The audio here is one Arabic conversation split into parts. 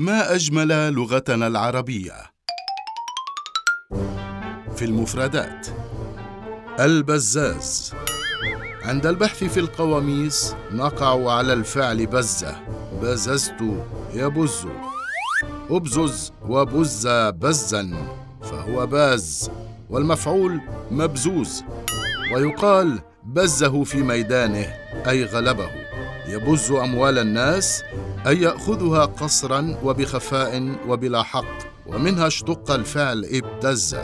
ما أجمل لغتنا العربية. في المفردات البزاز. عند البحث في القواميس نقع على الفعل بزة. بززت يبز. أبزز وبز بزا فهو باز. والمفعول مبزوز. ويقال بزه في ميدانه أي غلبه. يبز أموال الناس أي يأخذها قصرا وبخفاء وبلا حق ومنها اشتق الفعل ابتز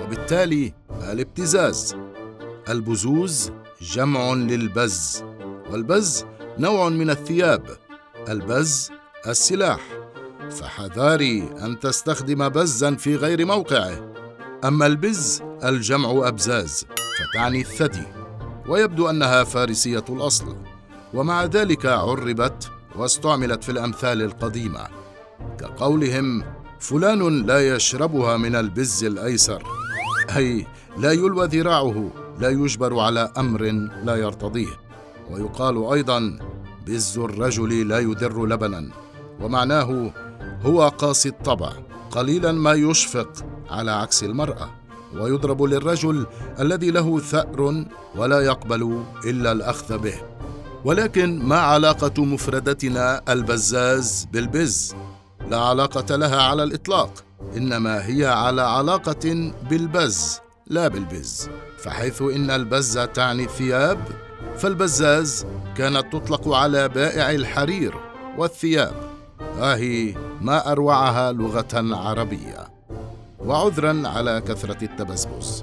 وبالتالي الابتزاز. البزوز جمع للبز والبز نوع من الثياب البز السلاح. فحذاري أن تستخدم بزا في غير موقعه. أما البز الجمع أبزاز فتعني الثدي ويبدو أنها فارسية الأصل. ومع ذلك عربت واستعملت في الأمثال القديمة. كقولهم فلان لا يشربها من البز الأيسر. أي لا يلوى ذراعه لا يجبر على أمر لا يرتضيه. ويقال أيضا بز الرجل لا يدر لبنا. ومعناه هو قاسي الطبع قليلا ما يشفق على عكس المرأة. ويضرب للرجل الذي له ثأر ولا يقبل إلا الأخذ به. ولكن ما علاقة مفردتنا البزاز بالبز؟ لا علاقة لها على الإطلاق إنما هي على علاقة بالبز لا بالبز. فحيث إن البز تعني الثياب فالبزاز كانت تطلق على بائع الحرير والثياب. آهي ما أروعها لغة عربية. وعذرا على كثرة التبسبس.